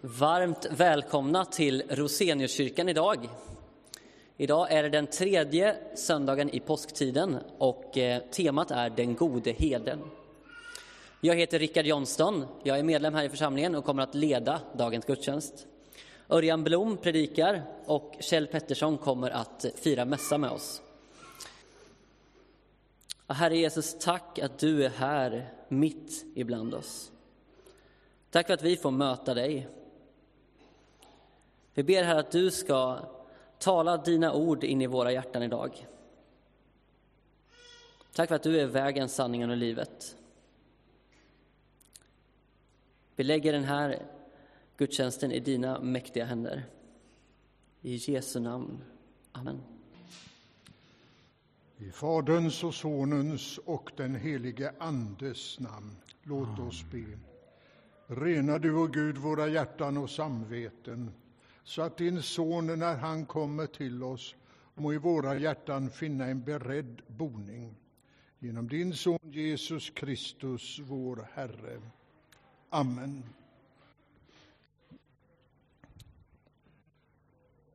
Varmt välkomna till Roseniuskyrkan idag. Idag är det den tredje söndagen i påsktiden och eh, temat är Den gode heden. Jag heter Rickard Johnston, jag är medlem här i församlingen och kommer att leda dagens gudstjänst. Örjan Blom predikar och Kjell Pettersson kommer att fira mässa med oss. Herre Jesus, tack att du är här mitt ibland oss. Tack för att vi får möta dig. Vi ber här att du ska tala dina ord in i våra hjärtan idag. Tack för att du är vägen, sanningen och livet. Vi lägger den här gudstjänsten i dina mäktiga händer. I Jesu namn. Amen. I Faderns och Sonens och den helige Andes namn. Låt oss be. Rena du, och Gud, våra hjärtan och samveten så att din son, när han kommer till oss, må i våra hjärtan finna en beredd boning. Genom din son Jesus Kristus, vår Herre. Amen.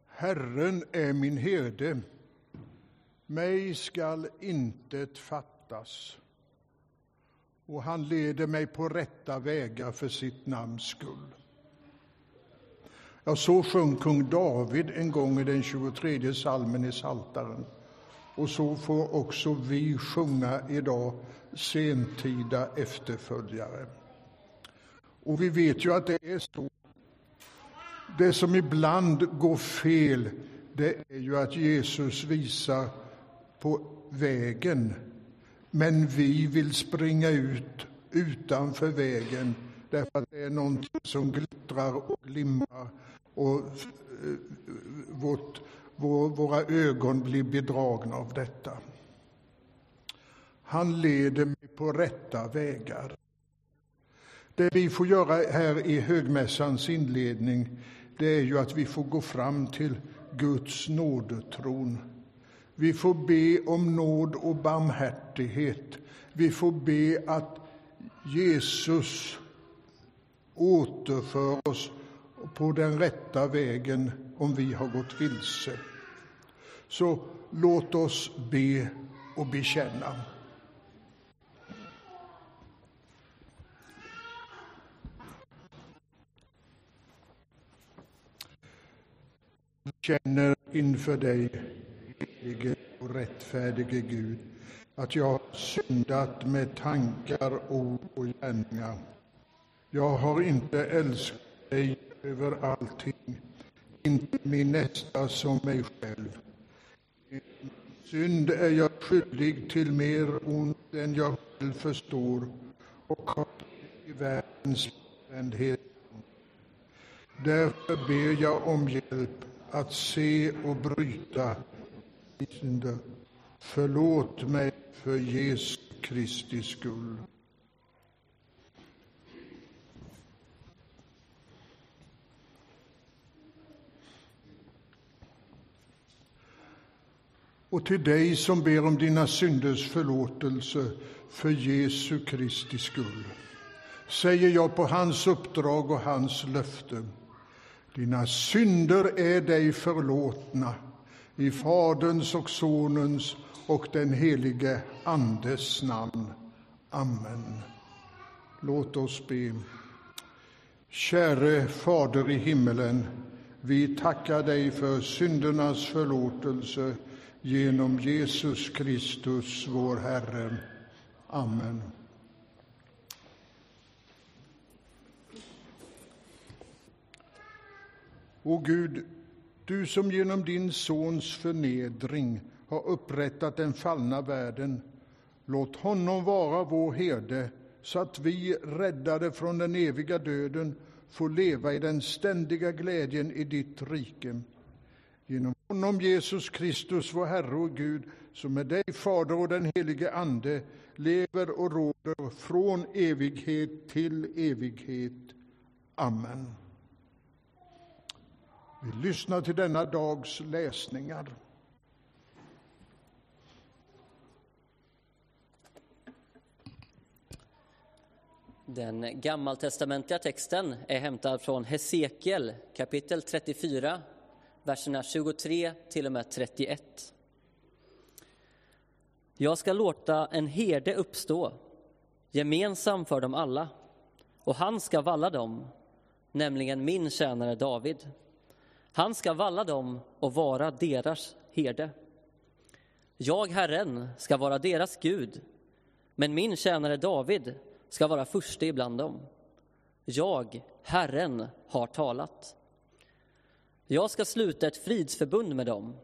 Herren är min herde, mig skall intet fattas och han leder mig på rätta vägar för sitt namns skull. Ja, så sjöng kung David en gång i den 23 salmen i Saltaren. Och så får också vi sjunga idag, sentida efterföljare. Och vi vet ju att det är så. Det som ibland går fel, det är ju att Jesus visar på vägen. Men vi vill springa ut utanför vägen därför att det är någonting som glittrar och glimmar och eh, vårt, vår, våra ögon blir bedragna av detta. Han leder mig på rätta vägar. Det vi får göra här i högmässans inledning det är ju att vi får gå fram till Guds nådetron. Vi får be om nåd och barmhärtighet. Vi får be att Jesus återför oss på den rätta vägen om vi har gått vilse. Så låt oss be och bekänna. Jag känner inför dig, helige och rättfärdige Gud, att jag har syndat med tankar, ord och gärningar. Jag har inte älskat dig över allting, inte min nästa som mig själv. I synd är jag skyldig till mer ont än jag själv förstår och har i världens vändhet. Därför ber jag om hjälp att se och bryta synder. Förlåt mig för Jesu Kristi skull. Och till dig som ber om dina synders förlåtelse för Jesu Kristi skull säger jag på hans uppdrag och hans löfte. Dina synder är dig förlåtna i Faderns och Sonens och den helige Andes namn. Amen. Låt oss be. Käre Fader i himmelen, vi tackar dig för syndernas förlåtelse genom Jesus Kristus, vår Herre. Amen. O Gud, du som genom din Sons förnedring har upprättat den fallna världen, låt honom vara vår herde så att vi, räddade från den eviga döden, får leva i den ständiga glädjen i ditt rike. Honom, Jesus Kristus, vår Herre och Gud, som med dig, Fader och den helige Ande, lever och råder från evighet till evighet. Amen. Vi lyssnar till denna dags läsningar. Den gammaltestamentliga texten är hämtad från Hesekiel kapitel 34, verserna 23 till och med 31. Jag ska låta en herde uppstå, gemensam för dem alla, och han ska valla dem, nämligen min tjänare David. Han ska valla dem och vara deras herde. Jag, Herren, ska vara deras Gud, men min tjänare David ska vara förste ibland dem. Jag, Herren, har talat. Jag ska sluta ett fridsförbund med dem.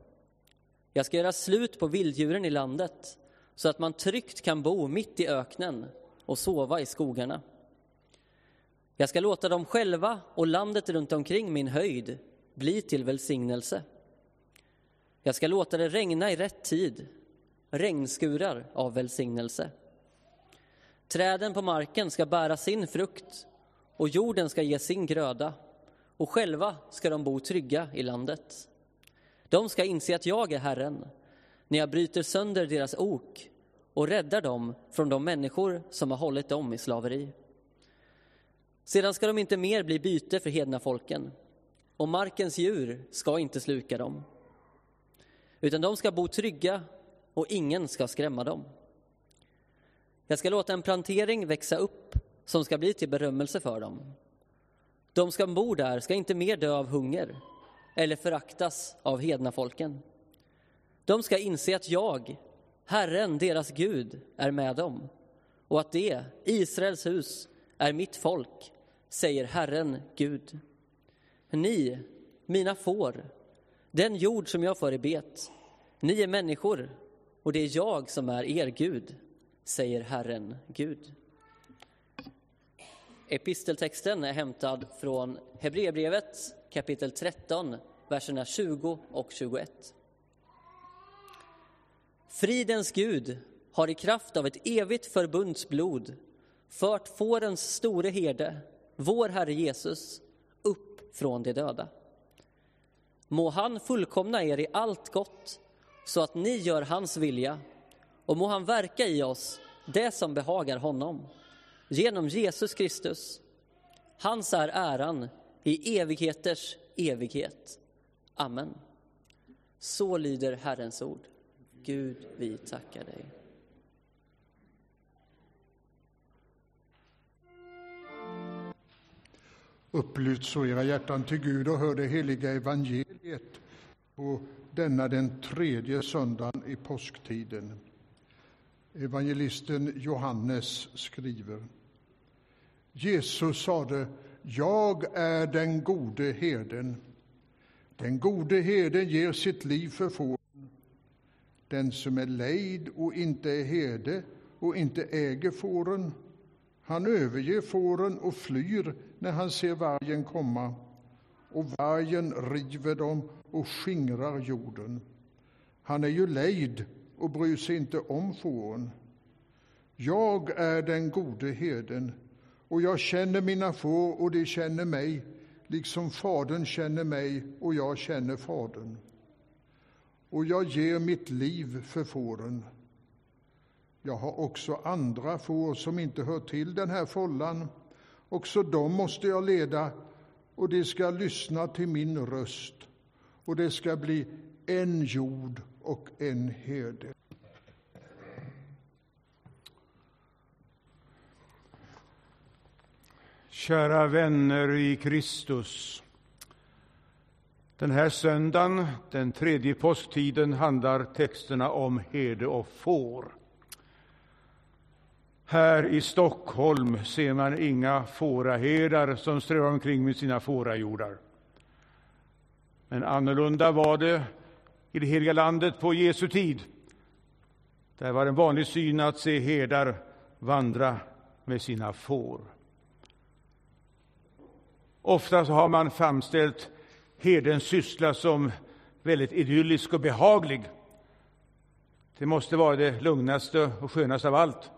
Jag ska göra slut på vilddjuren i landet så att man tryggt kan bo mitt i öknen och sova i skogarna. Jag ska låta dem själva och landet runt omkring min höjd bli till välsignelse. Jag ska låta det regna i rätt tid, regnskurar av välsignelse. Träden på marken ska bära sin frukt och jorden ska ge sin gröda och själva ska de bo trygga i landet. De ska inse att jag är Herren när jag bryter sönder deras ok och räddar dem från de människor som har hållit dem i slaveri. Sedan ska de inte mer bli byte för hedna folken och markens djur ska inte sluka dem. Utan de ska bo trygga och ingen ska skrämma dem. Jag ska låta en plantering växa upp som ska bli till berömmelse för dem. De som bor där ska inte mer dö av hunger eller föraktas av hedna folken. De ska inse att jag, Herren, deras Gud, är med dem och att det, Israels hus, är mitt folk, säger Herren, Gud. Ni, mina får, den jord som jag för i bet, ni är människor och det är jag som är er Gud säger Herren Gud. Episteltexten är hämtad från Hebreerbrevet kapitel 13, verserna 20 och 21. Fridens Gud har i kraft av ett evigt förbundsblod fört fårens store herde, vår Herre Jesus, upp från de döda. Må han fullkomna er i allt gott så att ni gör hans vilja och må han verka i oss det som behagar honom genom Jesus Kristus. Hans är äran i evigheters evighet. Amen. Så lyder Herrens ord. Gud, vi tackar dig. Upplyft så era hjärtan till Gud och hör det heliga evangeliet på denna den tredje söndagen i påsktiden. Evangelisten Johannes skriver. Jesus sade, jag är den gode herden. Den gode herden ger sitt liv för fåren. Den som är lejd och inte är herde och inte äger fåren, han överger fåren och flyr när han ser vargen komma, och vargen river dem och skingrar jorden. Han är ju lejd och bryr sig inte om fåren. Jag är den gode herden, och jag känner mina får och de känner mig, liksom Fadern känner mig och jag känner Fadern. Och jag ger mitt liv för fåren. Jag har också andra får som inte hör till den här follan. Också dem måste jag leda, och de ska lyssna till min röst, och det ska bli en jord och en herde. Kära vänner i Kristus. Den här söndagen, den tredje påsktiden, handlar texterna om herde och får. Här i Stockholm ser man inga fåraherdar som strövar omkring med sina fårahjordar. Men annorlunda var det i det heliga landet på Jesu tid. Där var en vanlig syn att se herdar vandra med sina får. Ofta har man framställt herdens syssla som väldigt idyllisk och behaglig. Det måste vara det lugnaste och skönaste av allt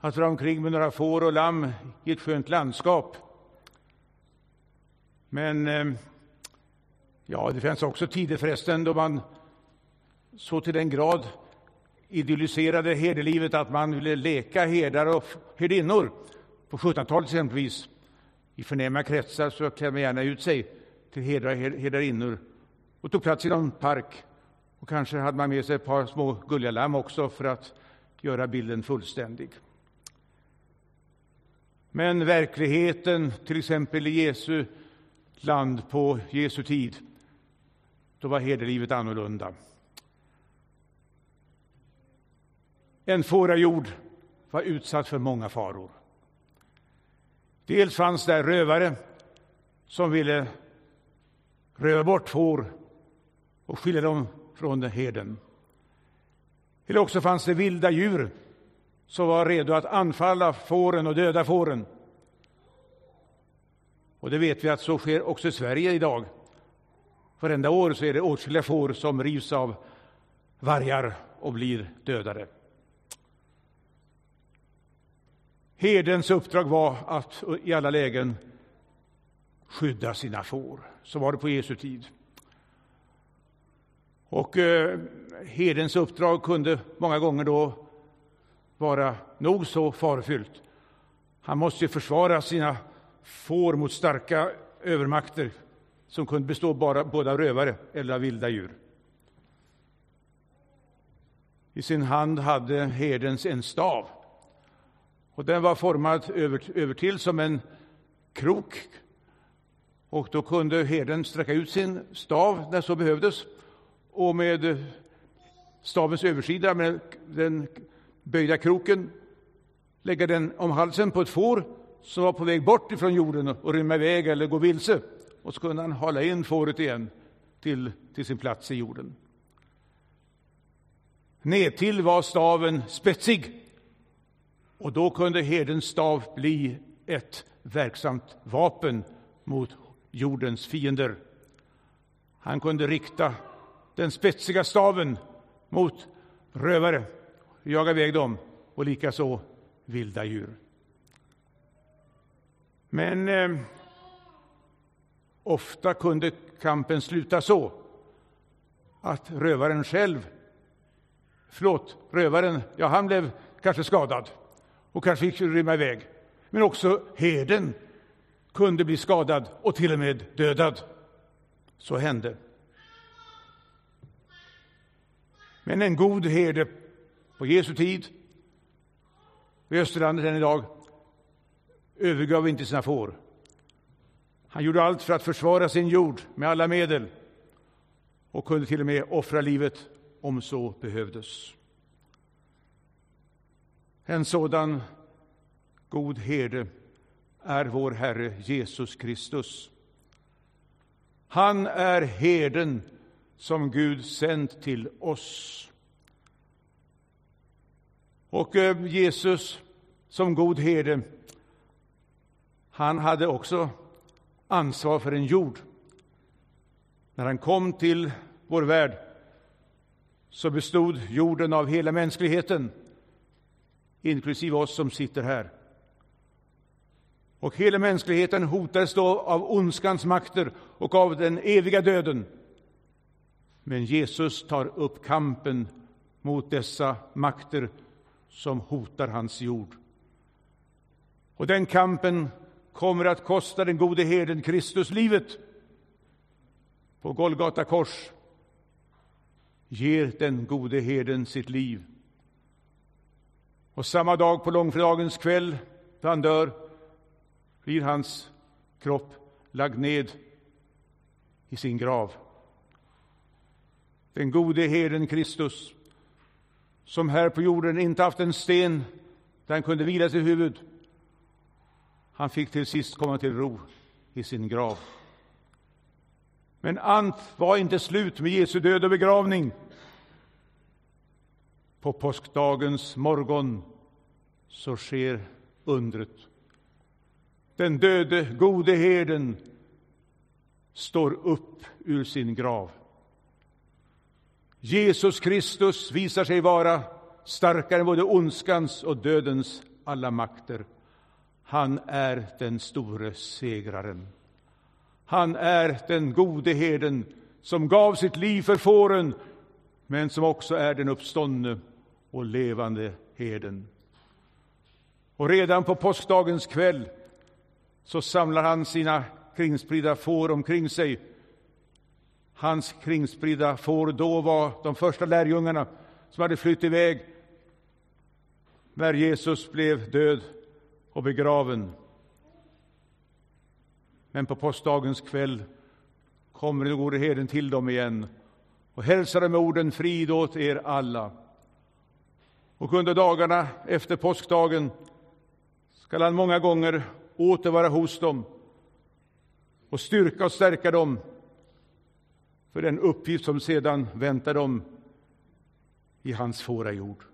att dra omkring med några får och lamm i ett skönt landskap. Men eh, ja, det fanns också tider förresten då man så till den grad idylliserade herdelivet att man ville leka herdar och herdinnor På 1700-talet exempelvis, i förnäma kretsar, så klädde man gärna ut sig till herdarinnor och tog plats i någon park. Och kanske hade man med sig ett par små gulliga lamm också för att göra bilden fullständig. Men verkligheten, till exempel i Jesu land på Jesu tid, då var herdelivet annorlunda. En fårajord var utsatt för många faror. Dels fanns där rövare som ville röva bort får och skilja dem från herden. Eller också fanns det vilda djur som var redo att anfalla fåren och döda fåren. Och det vet vi att så sker också i Sverige idag. Varenda år så är det åtskilliga får som rivs av vargar och blir dödade. Herdens uppdrag var att i alla lägen skydda sina får. Så var det på Jesu tid. Och eh, herdens uppdrag kunde många gånger då vara nog så farofyllt. Han måste ju försvara sina får mot starka övermakter som kunde bestå bara både av rövare eller av vilda djur. I sin hand hade herdens en stav och den var formad över, över till som en krok. Och då kunde herden sträcka ut sin stav när så behövdes och med stavens översida, med den böjda kroken, lägga den om halsen på ett får som var på väg bort ifrån jorden och rymma iväg eller gå vilse. Och så kunde han hala in fåret igen till, till sin plats i jorden. Nedtill var staven spetsig och då kunde herdens stav bli ett verksamt vapen mot jordens fiender. Han kunde rikta den spetsiga staven mot rövare, jaga iväg dem och likaså vilda djur. Men eh, ofta kunde kampen sluta så att rövaren själv, förlåt, rövaren, ja han blev kanske skadad och kanske fick rymma iväg. Men också herden kunde bli skadad och till och med dödad. Så hände. Men en god herde på Jesu tid, i Österlandet än idag, övergav inte sina får. Han gjorde allt för att försvara sin jord med alla medel och kunde till och med offra livet om så behövdes. En sådan god herde är vår Herre Jesus Kristus. Han är herden som Gud sänt till oss. Och eh, Jesus som god herde, han hade också ansvar för en jord. När han kom till vår värld så bestod jorden av hela mänskligheten inklusive oss som sitter här. Och hela mänskligheten hotades då av ondskans makter och av den eviga döden. Men Jesus tar upp kampen mot dessa makter som hotar hans jord. Och den kampen kommer att kosta den gode herden Kristus livet. På Golgata kors ger den gode herden sitt liv och samma dag på långfredagens kväll, då han dör, blir hans kropp lagd ned i sin grav. Den gode herden Kristus, som här på jorden inte haft en sten där han kunde vila sitt huvud, han fick till sist komma till ro i sin grav. Men allt var inte slut med Jesu död och begravning. På påskdagens morgon så sker undret. Den döde gode herden står upp ur sin grav. Jesus Kristus visar sig vara starkare än både ondskans och dödens alla makter. Han är den store segraren. Han är den gode herden som gav sitt liv för fåren men som också är den uppståndne och levande herden. Och redan på påskdagens kväll så samlar han sina kringspridda får omkring sig. Hans kringspridda får då var de första lärjungarna som hade flytt iväg när Jesus blev död och begraven. Men på påskdagens kväll kommer den gode herden till dem igen och hälsade med orden frid åt er alla. Och under dagarna efter påskdagen skall han många gånger åter vara hos dem och styrka och stärka dem för den uppgift som sedan väntar dem i hans fårajord.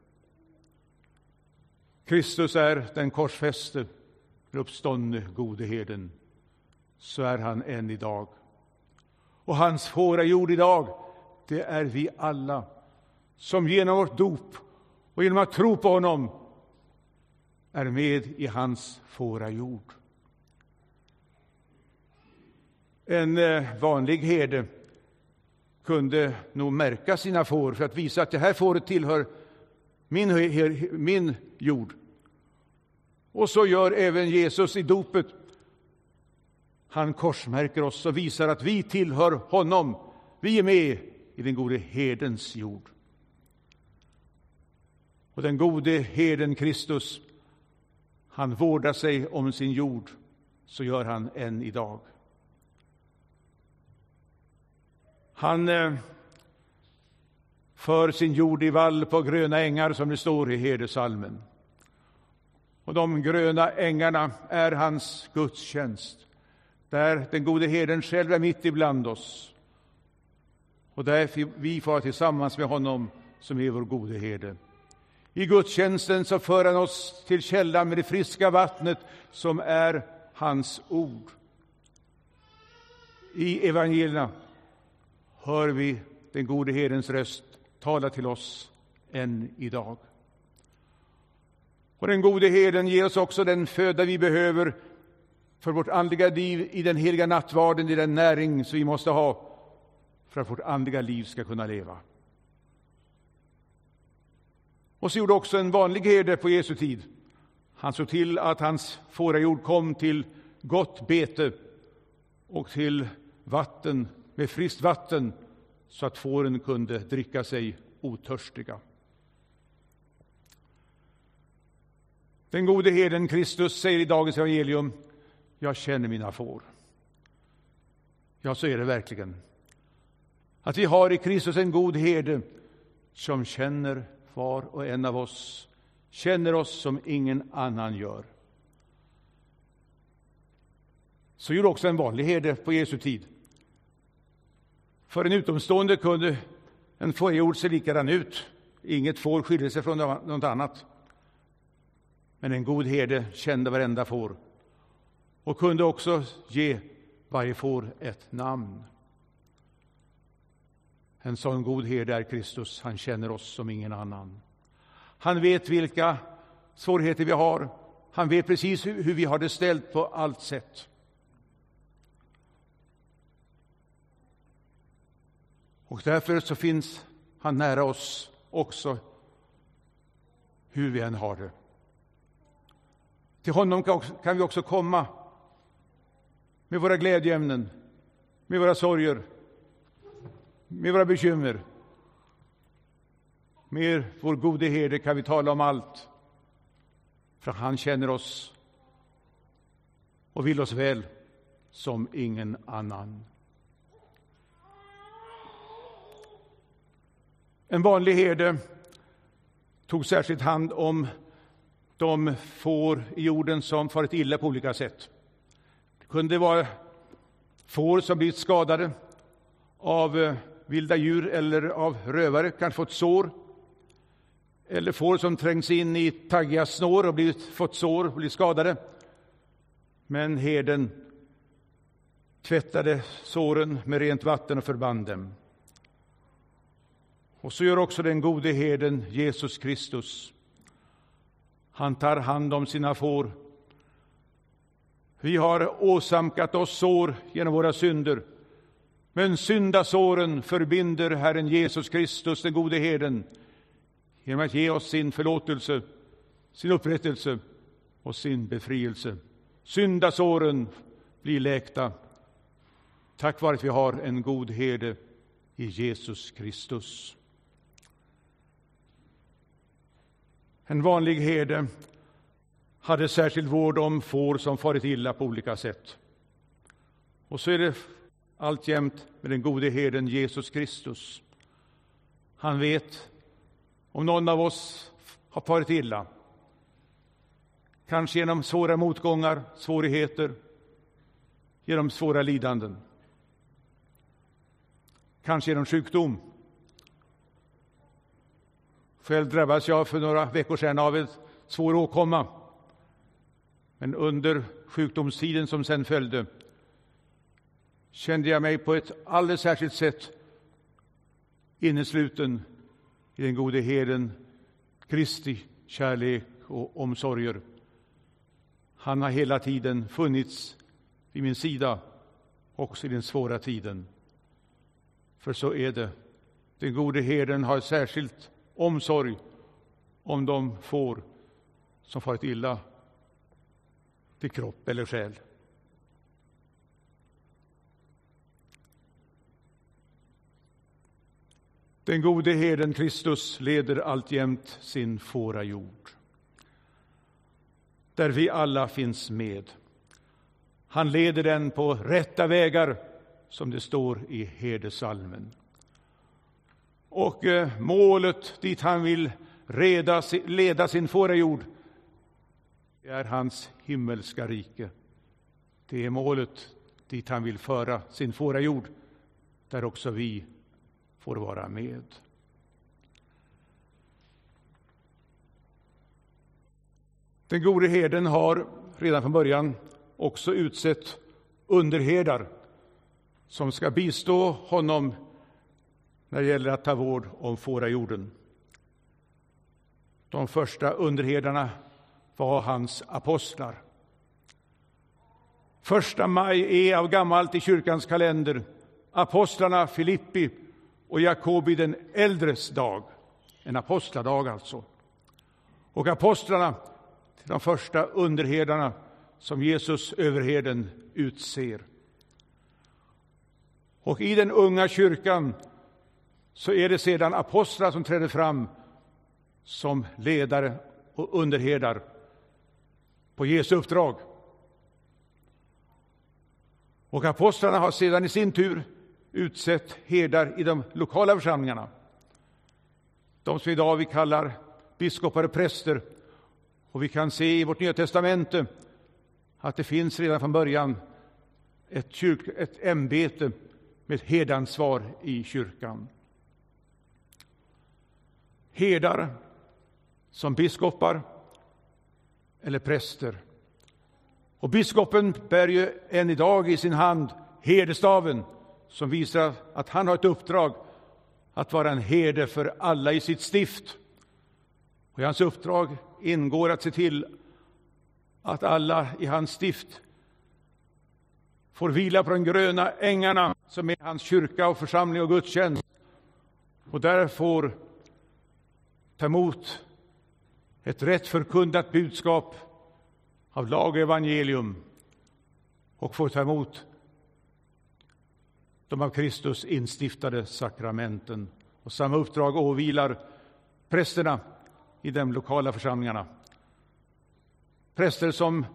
Kristus är den korsfäste, den uppståndne gode herden. Så är han än idag. Och hans fårajord idag, det är vi alla som genom vårt dop och genom att tro på honom är med i hans fårajord. En eh, vanlig herde kunde nog märka sina får för att visa att det här fåret tillhör min, min jord. Och så gör även Jesus i dopet. Han korsmärker oss och visar att vi tillhör honom. Vi är med i den gode herdens jord. Och den gode herden Kristus, han vårdar sig om sin jord, så gör han än idag. Han eh, för sin jord i vall på gröna ängar, som det står i herdesalmen. Och de gröna ängarna är hans gudstjänst, där den gode herden själv är mitt ibland oss och där vi får tillsammans med honom som är vår gode herde. I gudstjänsten så för han oss till källan med det friska vattnet som är hans ord. I evangelierna hör vi den gode herdens röst tala till oss än idag. Och den gode herden ger oss också den föda vi behöver för vårt andliga liv i den heliga nattvarden, i den näring som vi måste ha för att vårt andliga liv ska kunna leva. Och så gjorde också en vanlig herde på Jesu tid. Han såg till att hans fårajord kom till gott bete och till vatten med friskt vatten så att fåren kunde dricka sig otörstiga. Den gode herden Kristus säger i dagens evangelium, jag känner mina får. Ja, så är det verkligen. Att vi har i Kristus en god herde som känner var och en av oss, känner oss som ingen annan gör. Så gjorde också en vanlig herde på Jesu tid. För en utomstående kunde en fårjord se likadan ut. Inget får skilde sig från något annat. Men en god herde kände varenda får och kunde också ge varje får ett namn. En sån god herde är Kristus. Han känner oss som ingen annan. Han vet vilka svårigheter vi har. Han vet precis hur vi har det ställt på allt sätt. Och därför så finns han nära oss också, hur vi än har det. Till honom kan vi också komma med våra glädjeämnen, med våra sorger, med våra bekymmer. Med vår gode herde kan vi tala om allt, för han känner oss och vill oss väl som ingen annan. En vanlig herde tog särskilt hand om de får i jorden som farit illa på olika sätt. Det kunde vara får som blivit skadade av eh, vilda djur eller av rövare, kanske fått sår. Eller får som trängts in i taggiga snår och blivit, fått sår och blivit skadade. Men herden tvättade såren med rent vatten och förband dem. Och så gör också den gode herden Jesus Kristus. Han tar hand om sina får. Vi har åsamkat oss sår genom våra synder. Men syndasåren förbinder Herren Jesus Kristus, den gode herden, genom att ge oss sin förlåtelse, sin upprättelse och sin befrielse. Syndasåren blir läkta tack vare att vi har en god herde i Jesus Kristus. En vanlig herde hade särskild vård om får som farit illa på olika sätt. Och så är det alltjämt med den gode herden Jesus Kristus. Han vet om någon av oss har farit illa. Kanske genom svåra motgångar, svårigheter, genom svåra lidanden. Kanske genom sjukdom. Själv drabbades jag för några veckor sedan av en svår åkomma. Men under sjukdomstiden som sen följde kände jag mig på ett alldeles särskilt sätt innesluten i den gode herden Kristi kärlek och omsorger. Han har hela tiden funnits vid min sida, också i den svåra tiden. För så är det. Den gode herden har särskilt omsorg om de får som farit illa till kropp eller själ. Den gode herden Kristus leder alltjämt sin fårajord, där vi alla finns med. Han leder den på rätta vägar, som det står i herdesalmen. Och eh, målet dit han vill reda, leda sin fårajord är hans himmelska rike. Det är målet dit han vill föra sin fårajord, där också vi får vara med. Den gode herden har redan från början också utsett underherdar som ska bistå honom när det gäller att ta vård om fårajorden. De första underherdarna var hans apostlar. Första maj är av gammalt i kyrkans kalender apostlarna Filippi och Jakobi den äldres dag, en apostladag alltså. Och apostlarna till de första underherdarna som Jesus, överherden, utser. Och i den unga kyrkan så är det sedan apostlar som träder fram som ledare och underherdar på Jesu uppdrag. Och apostlarna har sedan i sin tur utsett herdar i de lokala församlingarna. De som idag vi kallar biskopar och präster. Och vi kan se i vårt Nya testamente att det finns redan från början ett, kyrk, ett ämbete med herdansvar i kyrkan. Herdar som biskopar eller präster. Och biskopen bär ju än idag i sin hand herdestaven som visar att han har ett uppdrag att vara en herde för alla i sitt stift. Och I hans uppdrag ingår att se till att alla i hans stift får vila på de gröna ängarna som är hans kyrka och församling och gudstjänst. Och där får ta emot ett rätt förkundat budskap av lag och evangelium och får ta emot de av Kristus instiftade sakramenten. Och samma uppdrag åvilar prästerna i de lokala församlingarna. Präster som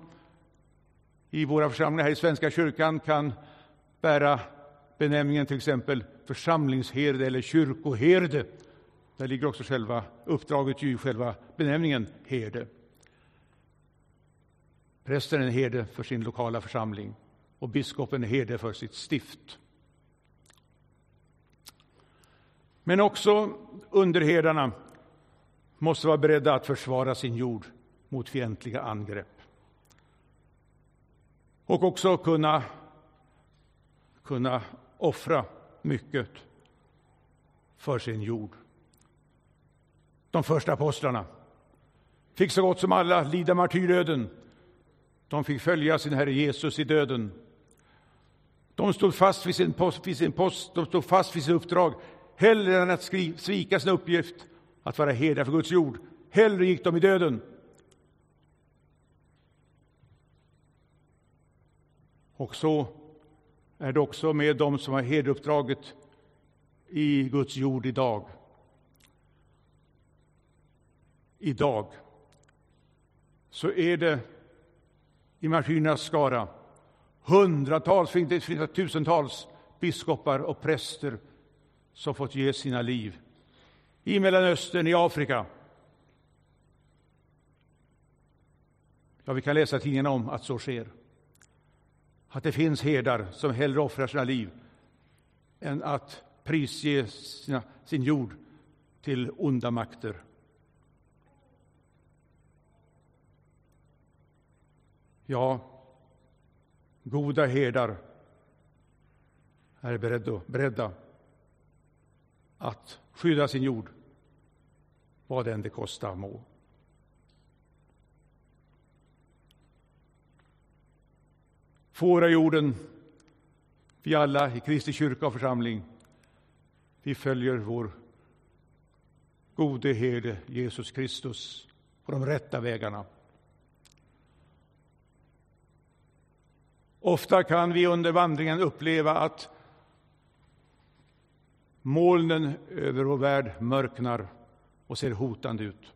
i våra församlingar här i Svenska kyrkan kan bära benämningen till exempel församlingsherde eller kyrkoherde. Där ligger också själva uppdraget i själva benämningen herde. Prästen är en herde för sin lokala församling och biskopen är herde för sitt stift. Men också underherdarna måste vara beredda att försvara sin jord mot fientliga angrepp. Och också kunna, kunna offra mycket för sin jord. De första apostlarna fick så gott som alla lida martyrdöden. De fick följa sin Herre Jesus i döden. De stod fast vid sin post, vid sin post de stod fast vid sitt uppdrag hellre än att svika sin uppgift att vara herdar för Guds jord. Hellre gick de i döden. Och så är det också med dem som har herduppdraget i Guds jord idag. Idag så är det i maskinernas skara hundratals, för inte tusentals, biskopar och präster som fått ge sina liv i Mellanöstern, i Afrika. Ja, vi kan läsa i tidningarna om att så sker. Att det finns herdar som hellre offrar sina liv än att prisge sina, sin jord till onda makter. Ja, goda herdar är beredda, beredda att skydda sin jord, vad än det kostar må. Fårajorden, vi alla i Kristi kyrka och församling, vi följer vår gode herde Jesus Kristus på de rätta vägarna. Ofta kan vi under vandringen uppleva att molnen över vår värld mörknar och ser hotande ut.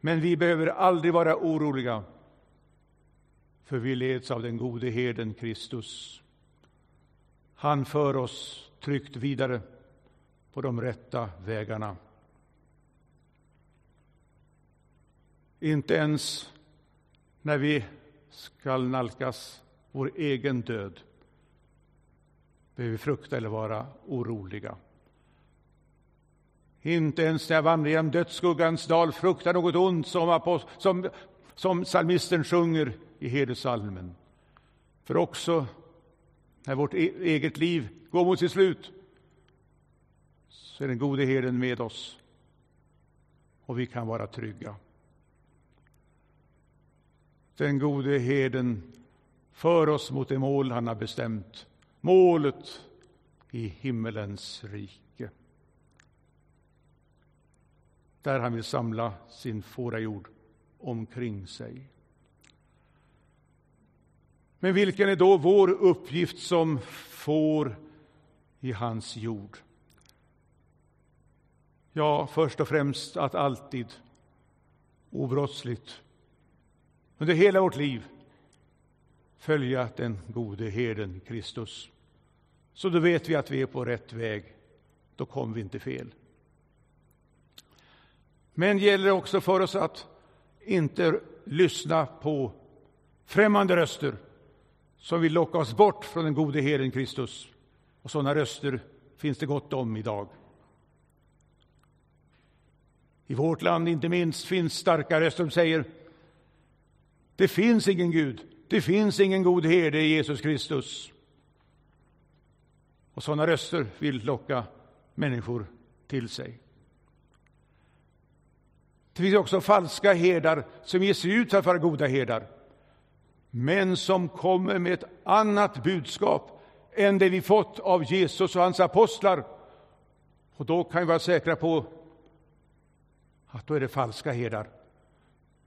Men vi behöver aldrig vara oroliga, för vi leds av den gode herden Kristus. Han för oss tryggt vidare på de rätta vägarna. Inte ens när vi skall nalkas vår egen död behöver vi frukta eller vara oroliga. Inte ens när jag vandrar genom dödsskuggans dal fruktar något ont som, som, som psalmisten sjunger i Hedersalmen. För också när vårt e- eget liv går mot sitt slut så är den gode herden med oss och vi kan vara trygga. Den gode herden för oss mot det mål han har bestämt, målet i himmelens rike. Där han vill samla sin fårajord omkring sig. Men vilken är då vår uppgift som får i hans jord? Ja, först och främst att alltid obrottsligt under hela vårt liv följa den gode herden Kristus. Så då vet vi att vi är på rätt väg. Då kommer vi inte fel. Men det gäller också för oss att inte lyssna på främmande röster som vill locka oss bort från den gode herden Kristus. Och sådana röster finns det gott om idag. I vårt land inte minst finns starka röster som säger det finns ingen Gud, det finns ingen god herde i Jesus Kristus. Och sådana röster vill locka människor till sig. Det finns också falska herdar som ger sig ut för att vara goda herdar men som kommer med ett annat budskap än det vi fått av Jesus och hans apostlar. Och då kan vi vara säkra på att då är det falska herdar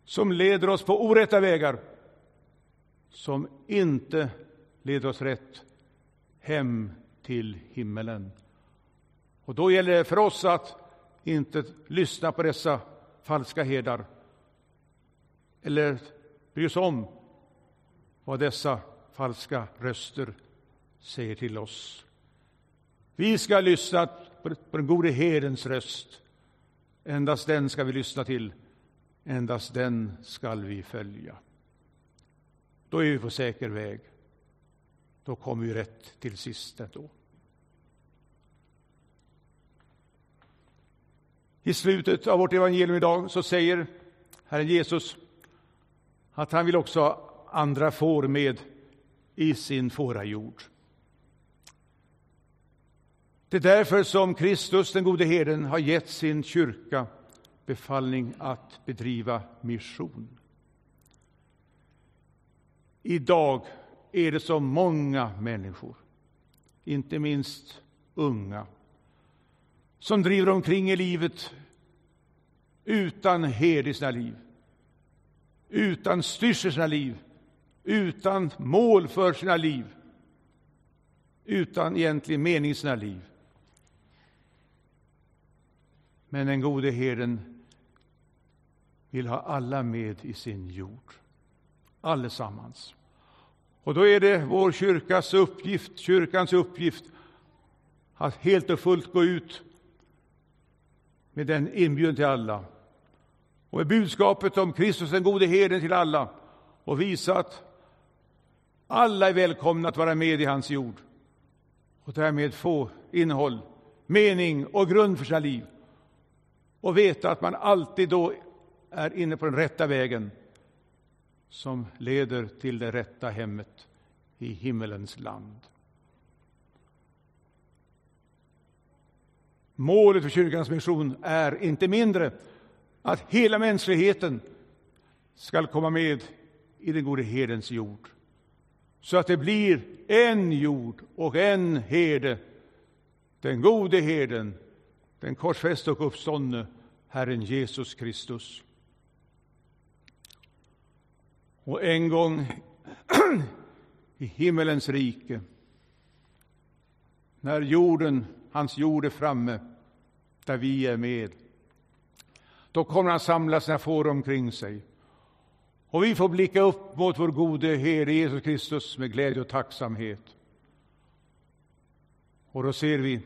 som leder oss på orätta vägar, som inte leder oss rätt hem till himmelen. Och då gäller det för oss att inte lyssna på dessa falska herdar eller bry oss om vad dessa falska röster säger till oss. Vi ska lyssna på den gode herdens röst. Endast den ska vi lyssna till. Endast den skall vi följa. Då är vi på säker väg. Då kommer vi rätt till sist ändå. I slutet av vårt evangelium idag så säger Herren Jesus att han vill också ha andra får med i sin fårajord. Det är därför som Kristus, den gode herden, har gett sin kyrka befallning att bedriva mission. Idag är det så många människor, inte minst unga, som driver omkring i livet utan hed i sina liv, utan styrsel i sina liv, utan mål för sina liv, utan egentlig mening i sina liv. Men den gode herden vill ha alla med i sin jord, allesammans. Och då är det vår kyrkas uppgift, kyrkans uppgift att helt och fullt gå ut med den inbjudan till alla. Och med budskapet om Kristus, den gode herden, till alla och visa att alla är välkomna att vara med i hans jord. Och därmed få innehåll, mening och grund för sina liv. Och veta att man alltid då är inne på den rätta vägen som leder till det rätta hemmet i himmelens land. Målet för kyrkans mission är inte mindre att hela mänskligheten skall komma med i den gode herdens jord så att det blir en jord och en herde, den gode herden, den korsfäste och uppståndne Herren Jesus Kristus. Och en gång i himmelens rike, när jorden, hans jord är framme, där vi är med, då kommer han samla sina får omkring sig. Och vi får blicka upp mot vår gode Herre Jesus Kristus med glädje och tacksamhet. Och då ser vi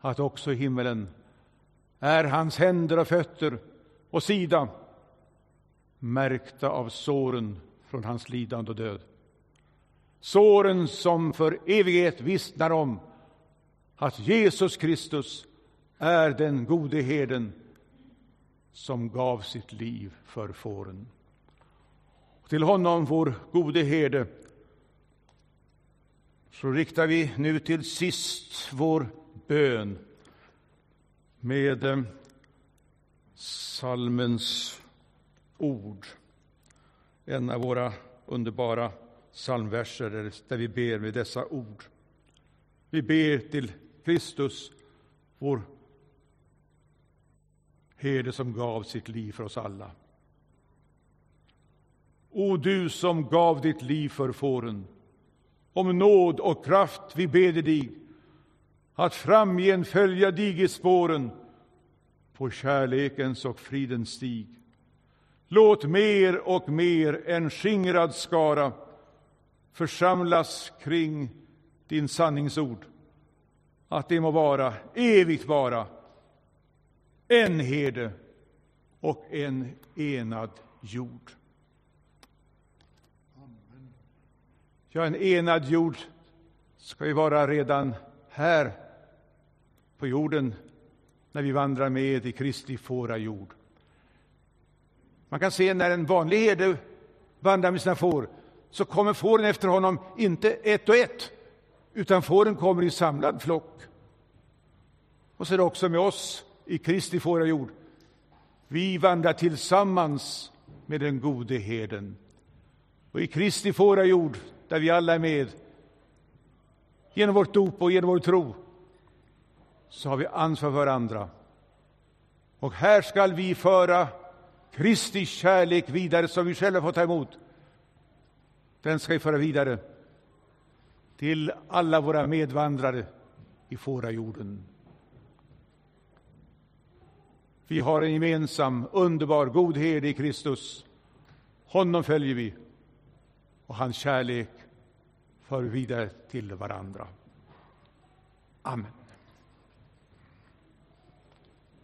att också i himmelen är hans händer och fötter och sida märkta av såren från hans lidande och död. Såren som för evighet vittnar om att Jesus Kristus är den gode herden som gav sitt liv för fåren. Till honom, vår gode herde, så riktar vi nu till sist vår bön med eh, salmens ord. En av våra underbara psalmverser där vi ber med dessa ord. Vi ber till Kristus, vår herde som gav sitt liv för oss alla. O du som gav ditt liv för fåren, om nåd och kraft vi beder dig att framgen följa dig i spåren på kärlekens och fridens stig. Låt mer och mer en skingrad skara församlas kring din sanningsord, att det må vara, evigt vara, en herde och en enad jord. Ja, en enad jord ska ju vara redan här på jorden när vi vandrar med i Kristi fåra jord. Man kan se när en vanlig herde vandrar med sina får så kommer fåren efter honom inte ett och ett, utan fåren kommer i samlad flock. Och så är det också med oss i Kristi fårajord. Vi vandrar tillsammans med den gode herden. Och i Kristi fårajord, där vi alla är med, genom vårt dop och genom vår tro, så har vi ansvar för varandra. Och här skall vi föra Kristi kärlek vidare som vi själva får ta emot. Den ska vi föra vidare till alla våra medvandrare i fårajorden. Vi har en gemensam, underbar, god herde i Kristus. Honom följer vi och hans kärlek för vidare till varandra. Amen.